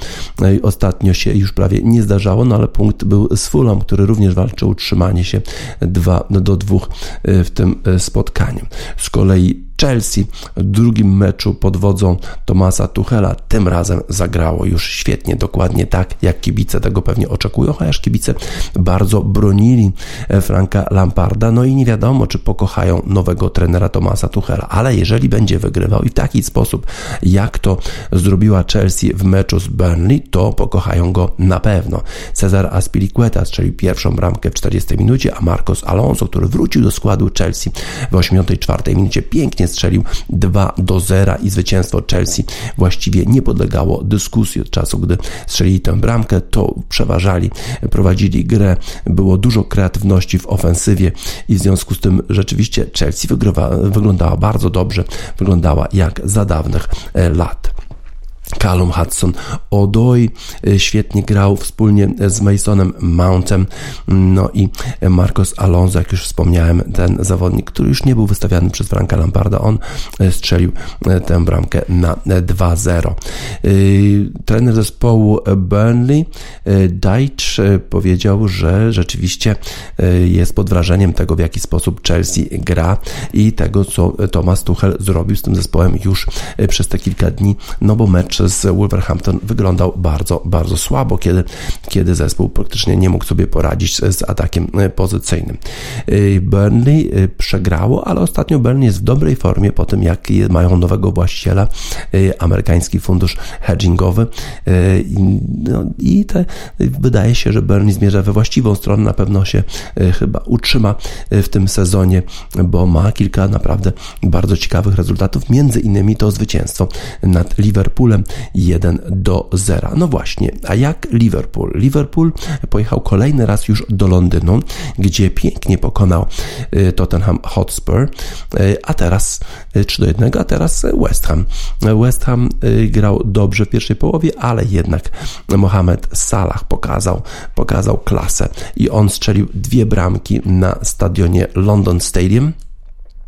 Speaker 1: ostatnio się już prawie nie zdarzało, no ale punkt był z Fulham, który również walczył utrzymanie się 2 do 2 w tym spotkaniu. Z kolei Chelsea w drugim meczu pod wodzą Tomasa Tuchela tym razem zagrało już świetnie, dokładnie tak, jak kibice tego pewnie oczekują, chociaż kibice bardzo bronili e, Franka Lamparda, no i nie wiadomo, czy pokochają nowego trenera Tomasa Tuchela, ale jeżeli będzie wygrywał i w taki sposób, jak to zrobiła Chelsea w meczu z Burnley, to pokochają go na pewno. Cezar Aspilicueta strzelił pierwszą bramkę w 40 minucie, a Marcos Alonso, który wrócił do składu Chelsea w 84 minucie, pięknie strzelił 2 do 0 i zwycięstwo Chelsea właściwie nie podlegało dyskusji od czasu, gdy strzelili tę bramkę, to przeważali, prowadzili grę, było dużo kreatywności w ofensywie i w związku z tym rzeczywiście Chelsea wygrywa, wyglądała bardzo dobrze, wyglądała jak za dawnych e, lat. Callum Hudson Odoi y, świetnie grał wspólnie z Masonem Mountem. No i Marcos Alonso, jak już wspomniałem, ten zawodnik, który już nie był wystawiany przez Franka Lamparda, on y, strzelił y, tę bramkę na 2-0. Trener zespołu Burnley Deitch powiedział, że rzeczywiście jest pod wrażeniem tego, w jaki sposób Chelsea gra i tego, co Thomas Tuchel zrobił z tym zespołem już przez te kilka dni, no bo mecz z Wolverhampton wyglądał bardzo, bardzo słabo, kiedy, kiedy zespół praktycznie nie mógł sobie poradzić z atakiem pozycyjnym. Burnley przegrało, ale ostatnio Burnley jest w dobrej formie po tym, jak mają nowego właściciela, amerykański fundusz hedgingowy. No, i te, wydaje się, że Burnley zmierza we właściwą stronę, na pewno się chyba utrzyma w tym sezonie, bo ma kilka naprawdę bardzo ciekawych rezultatów, między innymi to zwycięstwo nad Liverpoolem 1 do 0. No właśnie, a jak Liverpool? Liverpool pojechał kolejny raz już do Londynu, gdzie pięknie pokonał y, Tottenham Hotspur, y, a teraz 3 do 1, a teraz West Ham. West Ham y, grał dobrze w pierwszej połowie, ale jednak Mohamed Salah pokazał, pokazał klasę i on strzelił dwie bramki na stadionie London Stadium.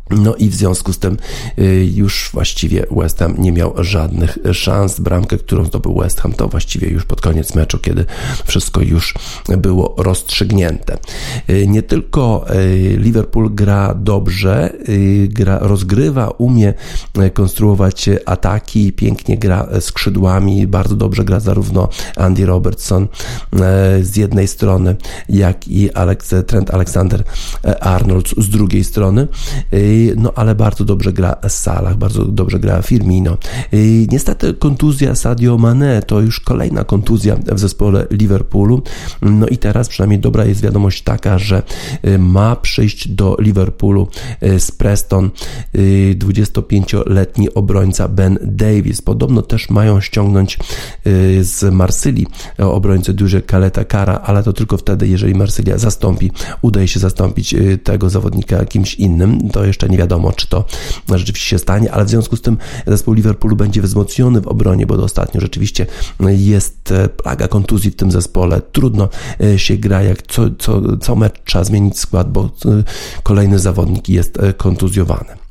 Speaker 1: No i w związku z tym y, już właściwie West Ham nie miał żadnych szans. Bramkę, którą zdobył West Ham, to właściwie już pod koniec meczu, kiedy wszystko już było rozstrzygnięte. Y, nie tylko y, Liverpool gra dobrze, gra, rozgrywa, umie konstruować ataki, pięknie gra skrzydłami, bardzo dobrze gra zarówno Andy Robertson z jednej strony, jak i Alex, Trent Alexander-Arnold z drugiej strony no ale bardzo dobrze gra Salah, bardzo dobrze gra Firmino. Niestety kontuzja Sadio Mane to już kolejna kontuzja w zespole Liverpoolu. No i teraz przynajmniej dobra jest wiadomość taka, że y, ma przyjść do Liverpoolu y, z Preston 25-letni y, obrońca Ben Davis. Podobno też mają ściągnąć z Marsylii obrońcę duże Kaleta Kara, ale to tylko wtedy, jeżeli Marsylia zastąpi, udaje się zastąpić tego zawodnika kimś innym. To jeszcze nie wiadomo, czy to rzeczywiście się stanie, ale w związku z tym zespół Liverpoolu będzie wzmocniony w obronie, bo ostatnio rzeczywiście jest e, plaga kontuzji w tym zespole. Trudno e, się gra, jak co, co, co mecz trzeba zmienić skład, bo e, kolejny zawodnik jest kontuzjowany.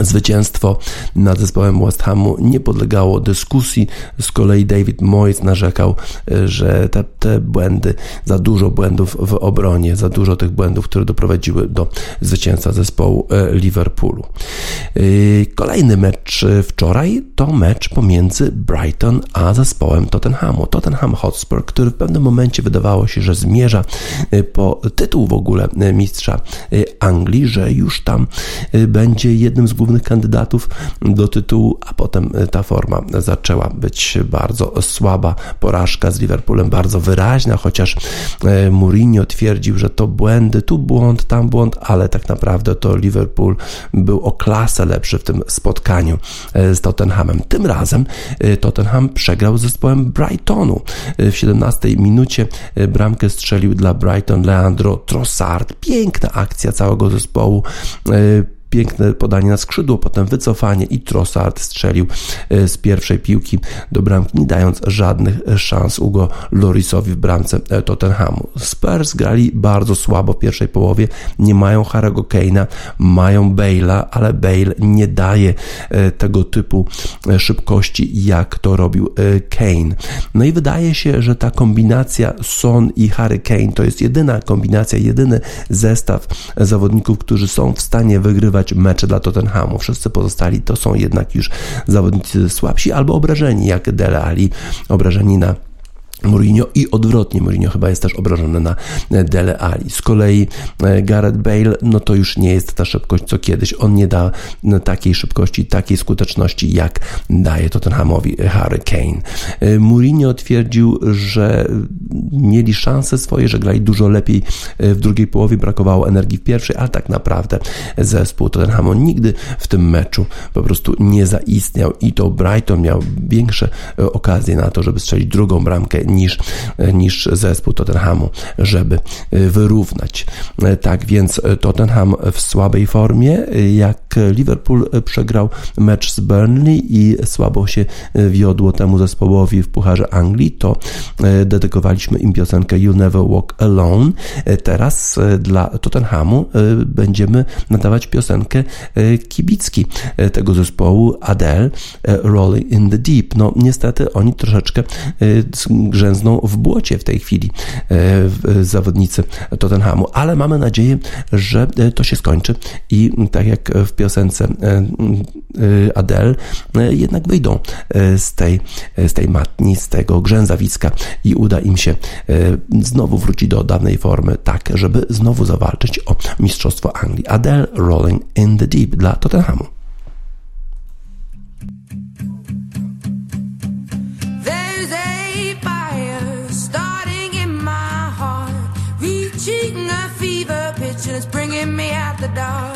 Speaker 1: Zwycięstwo nad zespołem West Hamu nie podlegało dyskusji. Z kolei David Moyes narzekał, e, że te, te błędy, za dużo błędów w obronie, za dużo tych błędów, które doprowadziły do zwycięstwa zespołu e, Liverpoolu. E, kolejny mecz wczoraj to mecz pomiędzy Brighton a zespołem Tottenhamu. Tottenham Hotspur, który w pewnym momencie wydawało się, że zmierza po tytuł w ogóle mistrza Anglii, że już tam będzie jednym z głównych kandydatów do tytułu, a potem e, ta forma zaczęła być bardzo słaba. Porażka z Liverpoolem bardzo wyraźna, chociaż e, Mourinho twierdził, że to błędy, tu błąd, tam błąd, ale tak naprawdę to Liverpool był o klasę lepszy w tym spotkaniu e, z Tottenhamem. Tym razem Tottenham przegrał z zespołem Brightonu. W 17 minucie bramkę strzelił dla Brighton Leandro Trossard. Piękna akcja całego zespołu piękne podanie na skrzydło, potem wycofanie i Trossard strzelił e, z pierwszej piłki do bramki, nie dając żadnych szans Ugo Lorisowi w bramce e, Tottenhamu. Spurs grali bardzo słabo w pierwszej połowie, nie mają Harry'ego Kane'a, mają Bale'a, ale Bale nie daje e, tego typu szybkości, jak to robił Kane. No i wydaje się, że ta kombinacja Son i Harry Kane to jest jedyna kombinacja, jedyny zestaw zawodników, którzy są w stanie wygrywać mecze dla Tottenhamu. Wszyscy pozostali to są jednak już zawodnicy słabsi albo obrażeni, jak Dele Ali, obrażeni na Mourinho i odwrotnie, Mourinho chyba jest też obrażony na Dele Ali. Z kolei e, Gareth Bale, no to już nie jest ta szybkość co kiedyś. On nie da takiej szybkości, takiej skuteczności, jak daje Tottenhamowi Harry Kane. E, Mourinho twierdził, że mieli szanse swoje, że grali dużo lepiej e, w drugiej połowie, brakowało energii w pierwszej, ale tak naprawdę zespół Tottenhamu nigdy w tym meczu po prostu nie zaistniał i to Brighton miał większe okazje na to, żeby strzelić drugą bramkę niż, niż zespół Tottenhamu, żeby wyrównać. Tak więc Tottenham w słabej formie, jak Liverpool przegrał mecz z Burnley i słabo się wiodło temu zespołowi w Pucharze Anglii, to dedykowaliśmy im piosenkę You Never Walk Alone. Teraz dla Tottenhamu będziemy nadawać piosenkę kibicki tego zespołu Adele Rolling in the Deep. No niestety oni troszeczkę
Speaker 5: grzęzną w błocie w tej chwili zawodnicy Tottenhamu, ale mamy nadzieję, że to się skończy i tak jak w piosence Adele jednak wyjdą z tej, z tej matni, z tego grzęzawiska i uda im się znowu wrócić do dawnej formy, tak, żeby znowu zawalczyć o Mistrzostwo Anglii. Adele Rolling in the Deep dla Tottenhamu. Dark.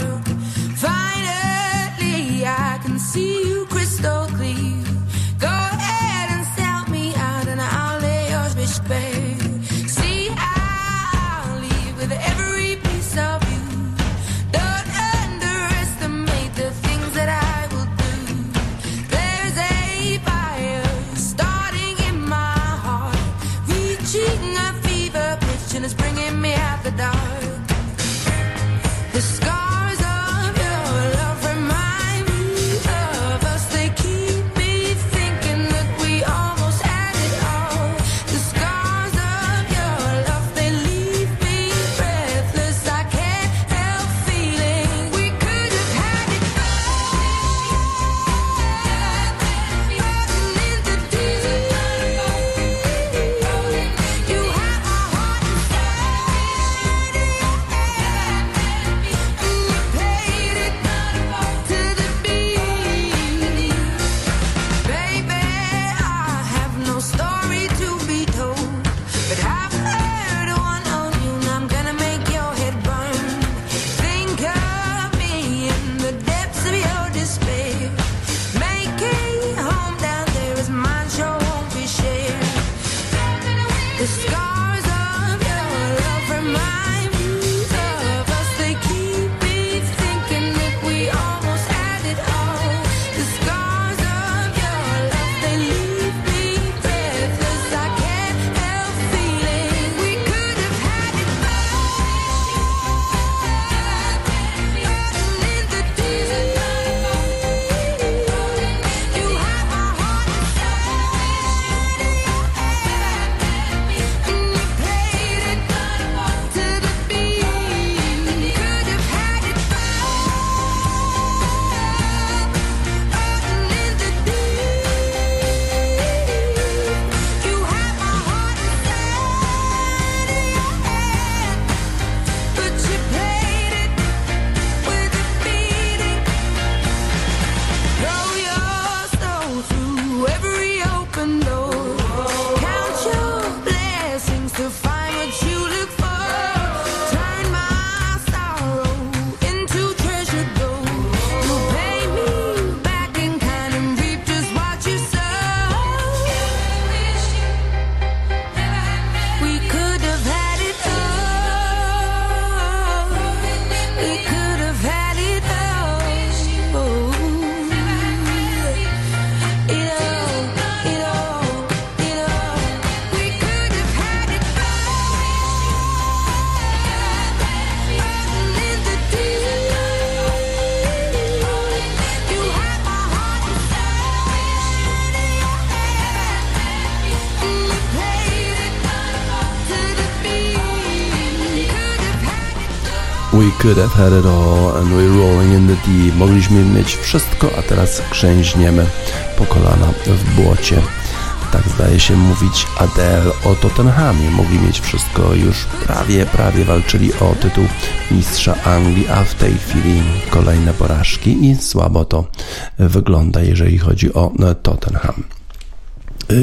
Speaker 5: Could have had it all and we're rolling in the deep. Mogliśmy mieć wszystko, a teraz grzęźniemy po kolana w błocie. Tak zdaje się mówić Adele o Tottenhamie. Mogli mieć wszystko, już prawie, prawie walczyli o tytuł mistrza Anglii, a w tej chwili kolejne porażki i słabo to wygląda, jeżeli chodzi o Tottenham.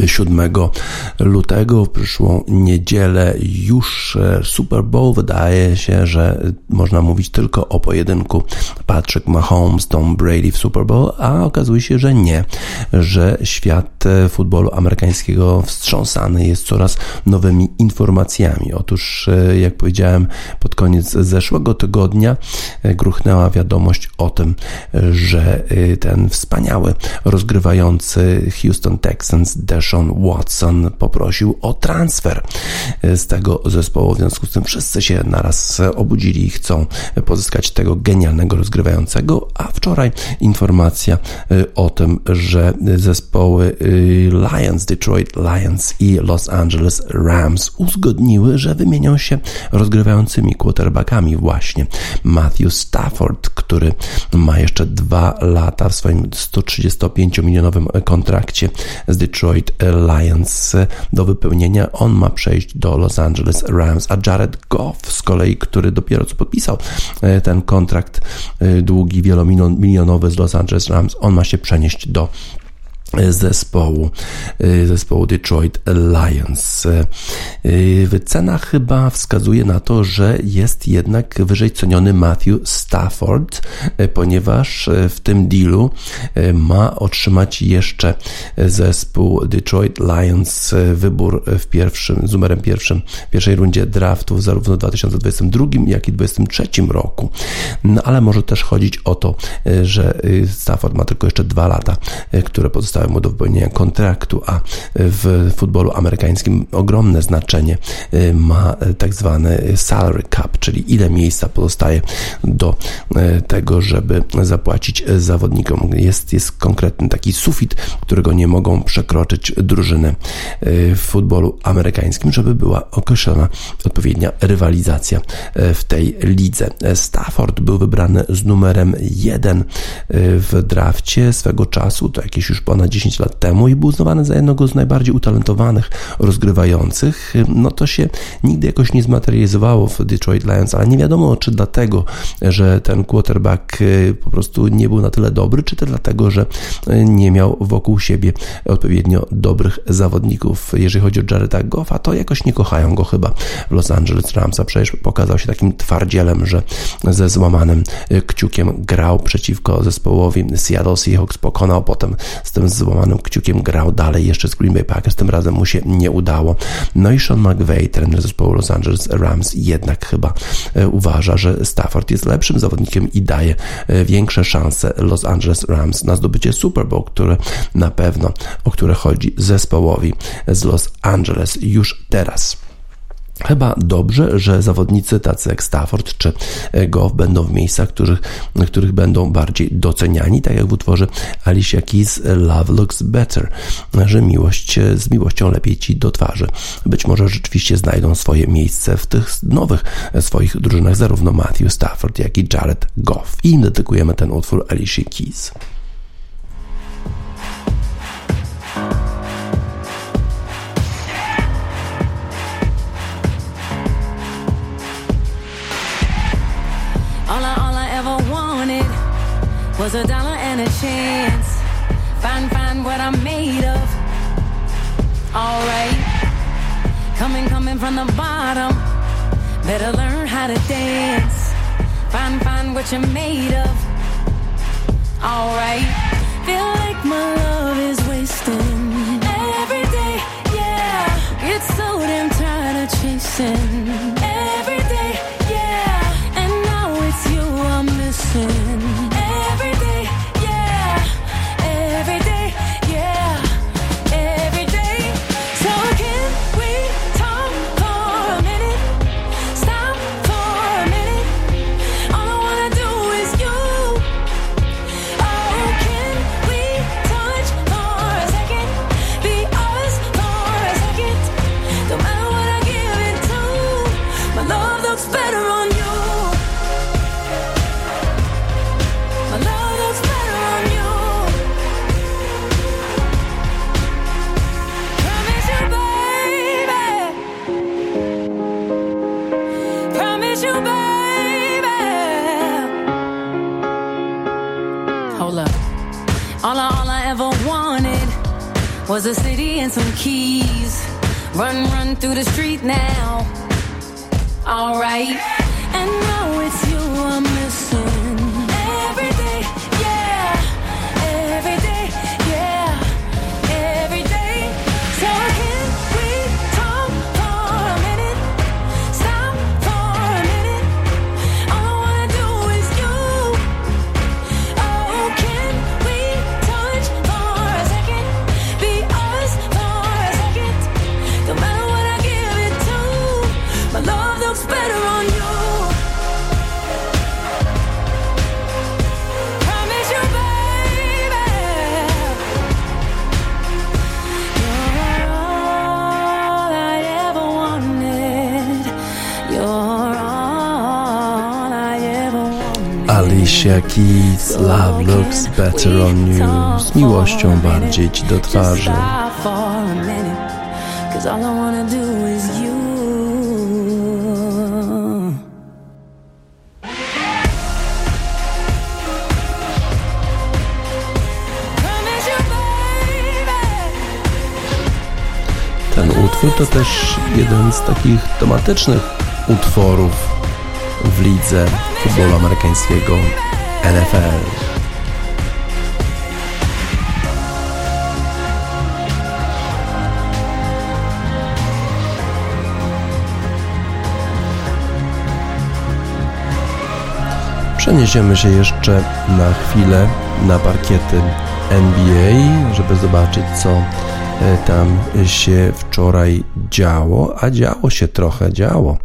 Speaker 5: 7 lutego, w przyszłą niedzielę już e, Super Bowl. Wydaje się, że można mówić tylko o pojedynku Patrick Mahomes, Tom Brady w Super Bowl, a okazuje się, że nie, że świat e, futbolu amerykańskiego wstrząsany jest coraz nowymi informacjami. Otóż, e, jak powiedziałem, pod koniec zeszłego tygodnia gruchnęła wiadomość o tym, że ten wspaniały rozgrywający Houston Texans
Speaker 1: Deshaun Watson poprosił o transfer z tego zespołu. W związku z tym wszyscy się naraz obudzili i chcą pozyskać tego genialnego rozgrywającego, a wczoraj informacja o tym, że zespoły Lions, Detroit Lions i Los Angeles Rams uzgodniły, że wymienią się rozgrywającymi quarterbackami właśnie. Matthew Stafford, który ma jeszcze dwa lata w swoim 135-milionowym kontrakcie z Detroit Lions do wypełnienia. On ma przejść do Los Angeles Rams, a Jared Goff z kolei, który dopiero co podpisał e, ten kontrakt e, długi, wielomilionowy z Los Angeles Rams, on ma się przenieść do zespołu, y, zespołu Detroit Lions. Y, wycena chyba wskazuje na to, że jest jednak wyżej ceniony Matthew Stafford, y, ponieważ w tym dealu ma otrzymać jeszcze zespół Detroit Lions wybór w pierwszym, z numerem pierwszym, w pierwszej rundzie draftów zarówno w 2022 jak i 2023 roku. No ale może też chodzić o to, że Stafford ma tylko jeszcze dwa lata, które pozostały mu do wypełnienia kontraktu, a w futbolu amerykańskim ogromne znaczenie y, ma tak zwany salary cap, czyli ile miejsca pozostaje do y, tego, żeby zapłacić zawodnikom. Jest, jest konkretny taki sufit, którego nie mogą przekroczyć drużyny y, w futbolu amerykańskim, żeby była określona odpowiednia rywalizacja w tej lidze. Stafford był wybrany z numerem 1 w drafcie swego czasu, to jakieś już ponad 10 lat temu i był uznawany za jednego z najbardziej utalentowanych rozgrywających, no to się nigdy jakoś nie zmaterializowało w Detroit Lions, ale nie wiadomo, czy dlatego, że ten quarterback y, po prostu nie był na tyle dobry, czy to dlatego, że y, nie miał wokół siebie odpowiednio dobrych zawodników. Jeżeli chodzi o Jareda Goffa, to jakoś nie kochają go chyba w Los Angeles Rams, a przecież pokazał się takim twardzielem, że ze złamanym y, kciukiem grał przeciwko zespołowi Seattle Seahawks, pokonał potem z tym złamanym kciukiem grał dalej jeszcze z Green Bay Packers, tym razem mu się nie udało. No i Sean McVay, trener zespołu Los Angeles Rams, jednak chyba e, uważa, że Stafford jest lepszym zawodnikiem i daje e, większe szanse Los Angeles Rams na zdobycie Super Bowl, które na pewno, o które chodzi zespołowi z Los Angeles już teraz. Chyba dobrze, że zawodnicy tacy jak Stafford czy Goff będą w miejscach, których, których będą bardziej doceniani, tak jak w utworze Alicia Keys Love Looks Better, że miłość z miłością lepiej ci do twarzy. Być może rzeczywiście znajdą swoje miejsce w tych nowych swoich drużynach zarówno Matthew Stafford, jak i Jared Goff. I im dedykujemy ten utwór Alicia Keys.
Speaker 5: Was a dollar and a chance. Find, find what I'm made of. Alright. Coming, coming from the bottom. Better learn how to dance. Find, find what you're made of. Alright. Feel like my love is wasting. Every day, yeah. It's so damn tired of chasing. Was a city and some keys. Run, run through the street now. Alright. And now it's you I'm
Speaker 1: Alicia Keys, Love Looks Better on You. Z miłością bardziej ci do twarzy. Ten utwór to też jeden z takich tematycznych utworów w lidze futbolu amerykańskiego NFL. Przeniesiemy się jeszcze na chwilę na parkiety NBA, żeby zobaczyć, co e, tam się wczoraj działo, a działo się trochę, działo.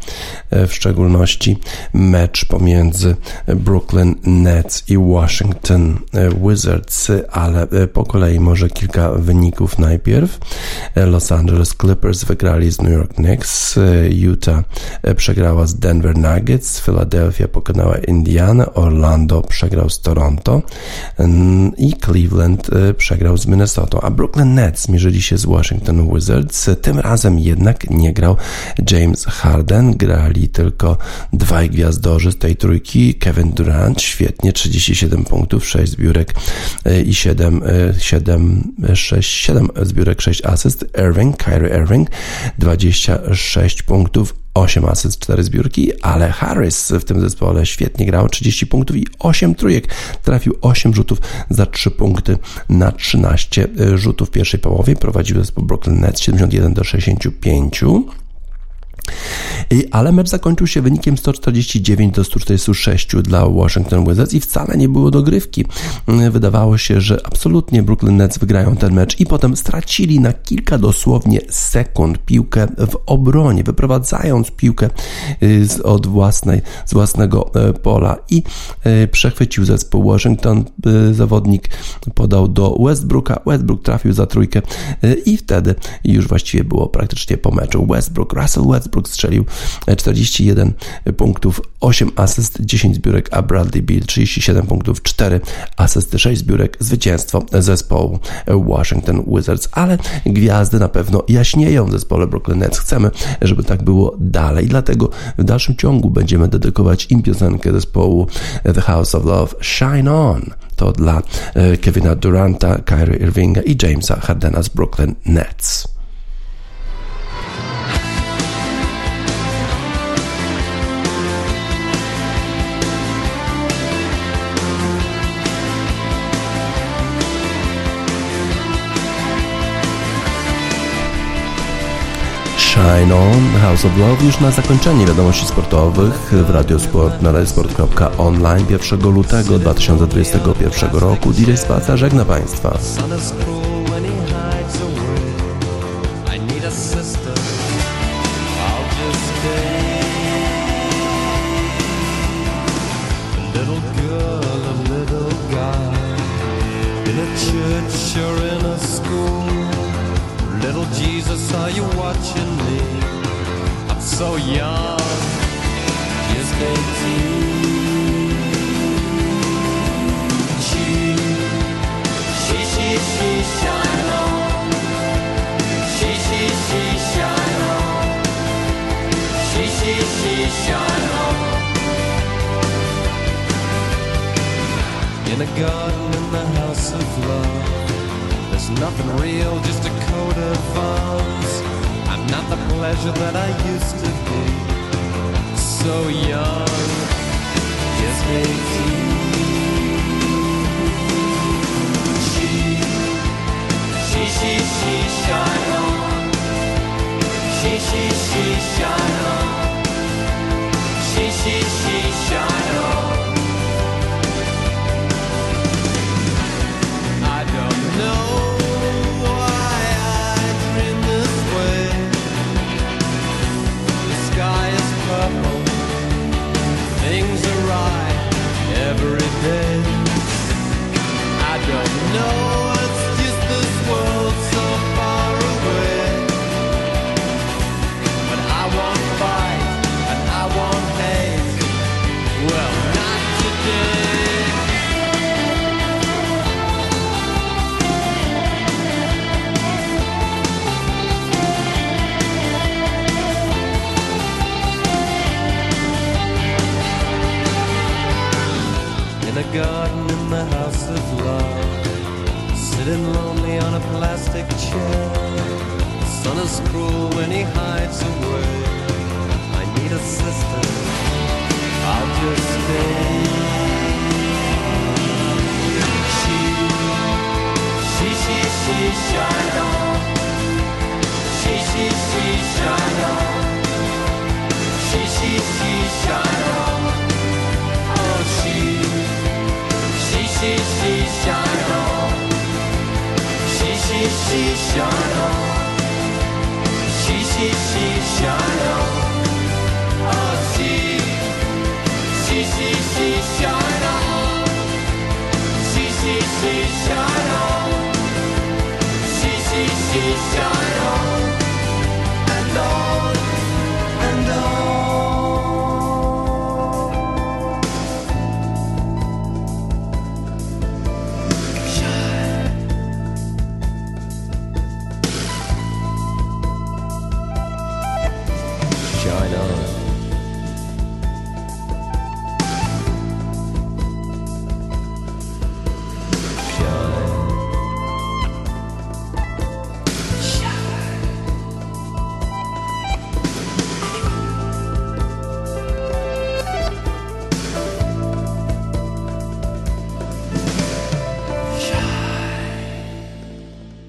Speaker 1: E, W szczególności mecz pomiędzy Brooklyn Nets i Washington Wizards, ale e, po kolei może kilka wyników najpierw. E, Los Angeles Clippers wygrali z New York Knicks, e, Utah e, przegrała z Denver Nuggets, Philadelphia pokonała Indiana, Orlando przegrał z Toronto. I Cleveland e, przegrał z Minnesota, a Brooklyn Nets mierzyli się z Washington Wizards. Tym razem jednak nie grał James Harden, grali tylko dwaj gwiazdorzy z tej trójki. Kevin Durant, świetnie, 37 punktów, 6 zbiórek e, i 7, 7, 6, 7 zbiórek, 6 asyst. Irving, Kyrie Irving, 26 punktów, 8 asyst, 4 zbiórki, ale Harris w tym zespole świetnie grał, 30 punktów i 8 trójek. Trafił 8 rzutów za 3 punkty na 13 rzutów w pierwszej połowie. Prowadził zespół Brooklyn Nets 71 do 65. Ale mecz zakończył się wynikiem 149 do 146 dla Washington Wizards i wcale nie było dogrywki. Mm, Wydawało się, że absolutnie Brooklyn Nets wygrają ten mecz i potem stracili na kilka dosłownie sekund piłkę w obronie, wyprowadzając piłkę y, z, od własnej, z własnego e, pola i e, przechwycił zespół Washington. Zawodnik podał do Westbrooka, Westbrook trafił za trójkę e, i wtedy już właściwie było praktycznie po meczu. Westbrook, Russell Westbrook strzelił e, 41 punktów, 8 asyst, 10 zbiórek, a Bradley Beal 37 punktów, 4 asysty, 6 zbiórek, zwycięstwo zespołu Washington Wizards, ale gwiazdy na pewno jaśnieją w zespole Brooklyn Nets. Chcemy, żeby tak było dalej, dlatego w dalszym ciągu będziemy dedykować im piosenkę zespołu The House of Love Shine On. To dla e, Kevina Duranta, Kyrie Irvinga i Jamesa Hardena z Brooklyn Nets. The House of Love już na zakończenie wiadomości sportowych w Radiosport na radiosport.online 1 lutego 2021 roku. DJ Spaca żegna Państwa.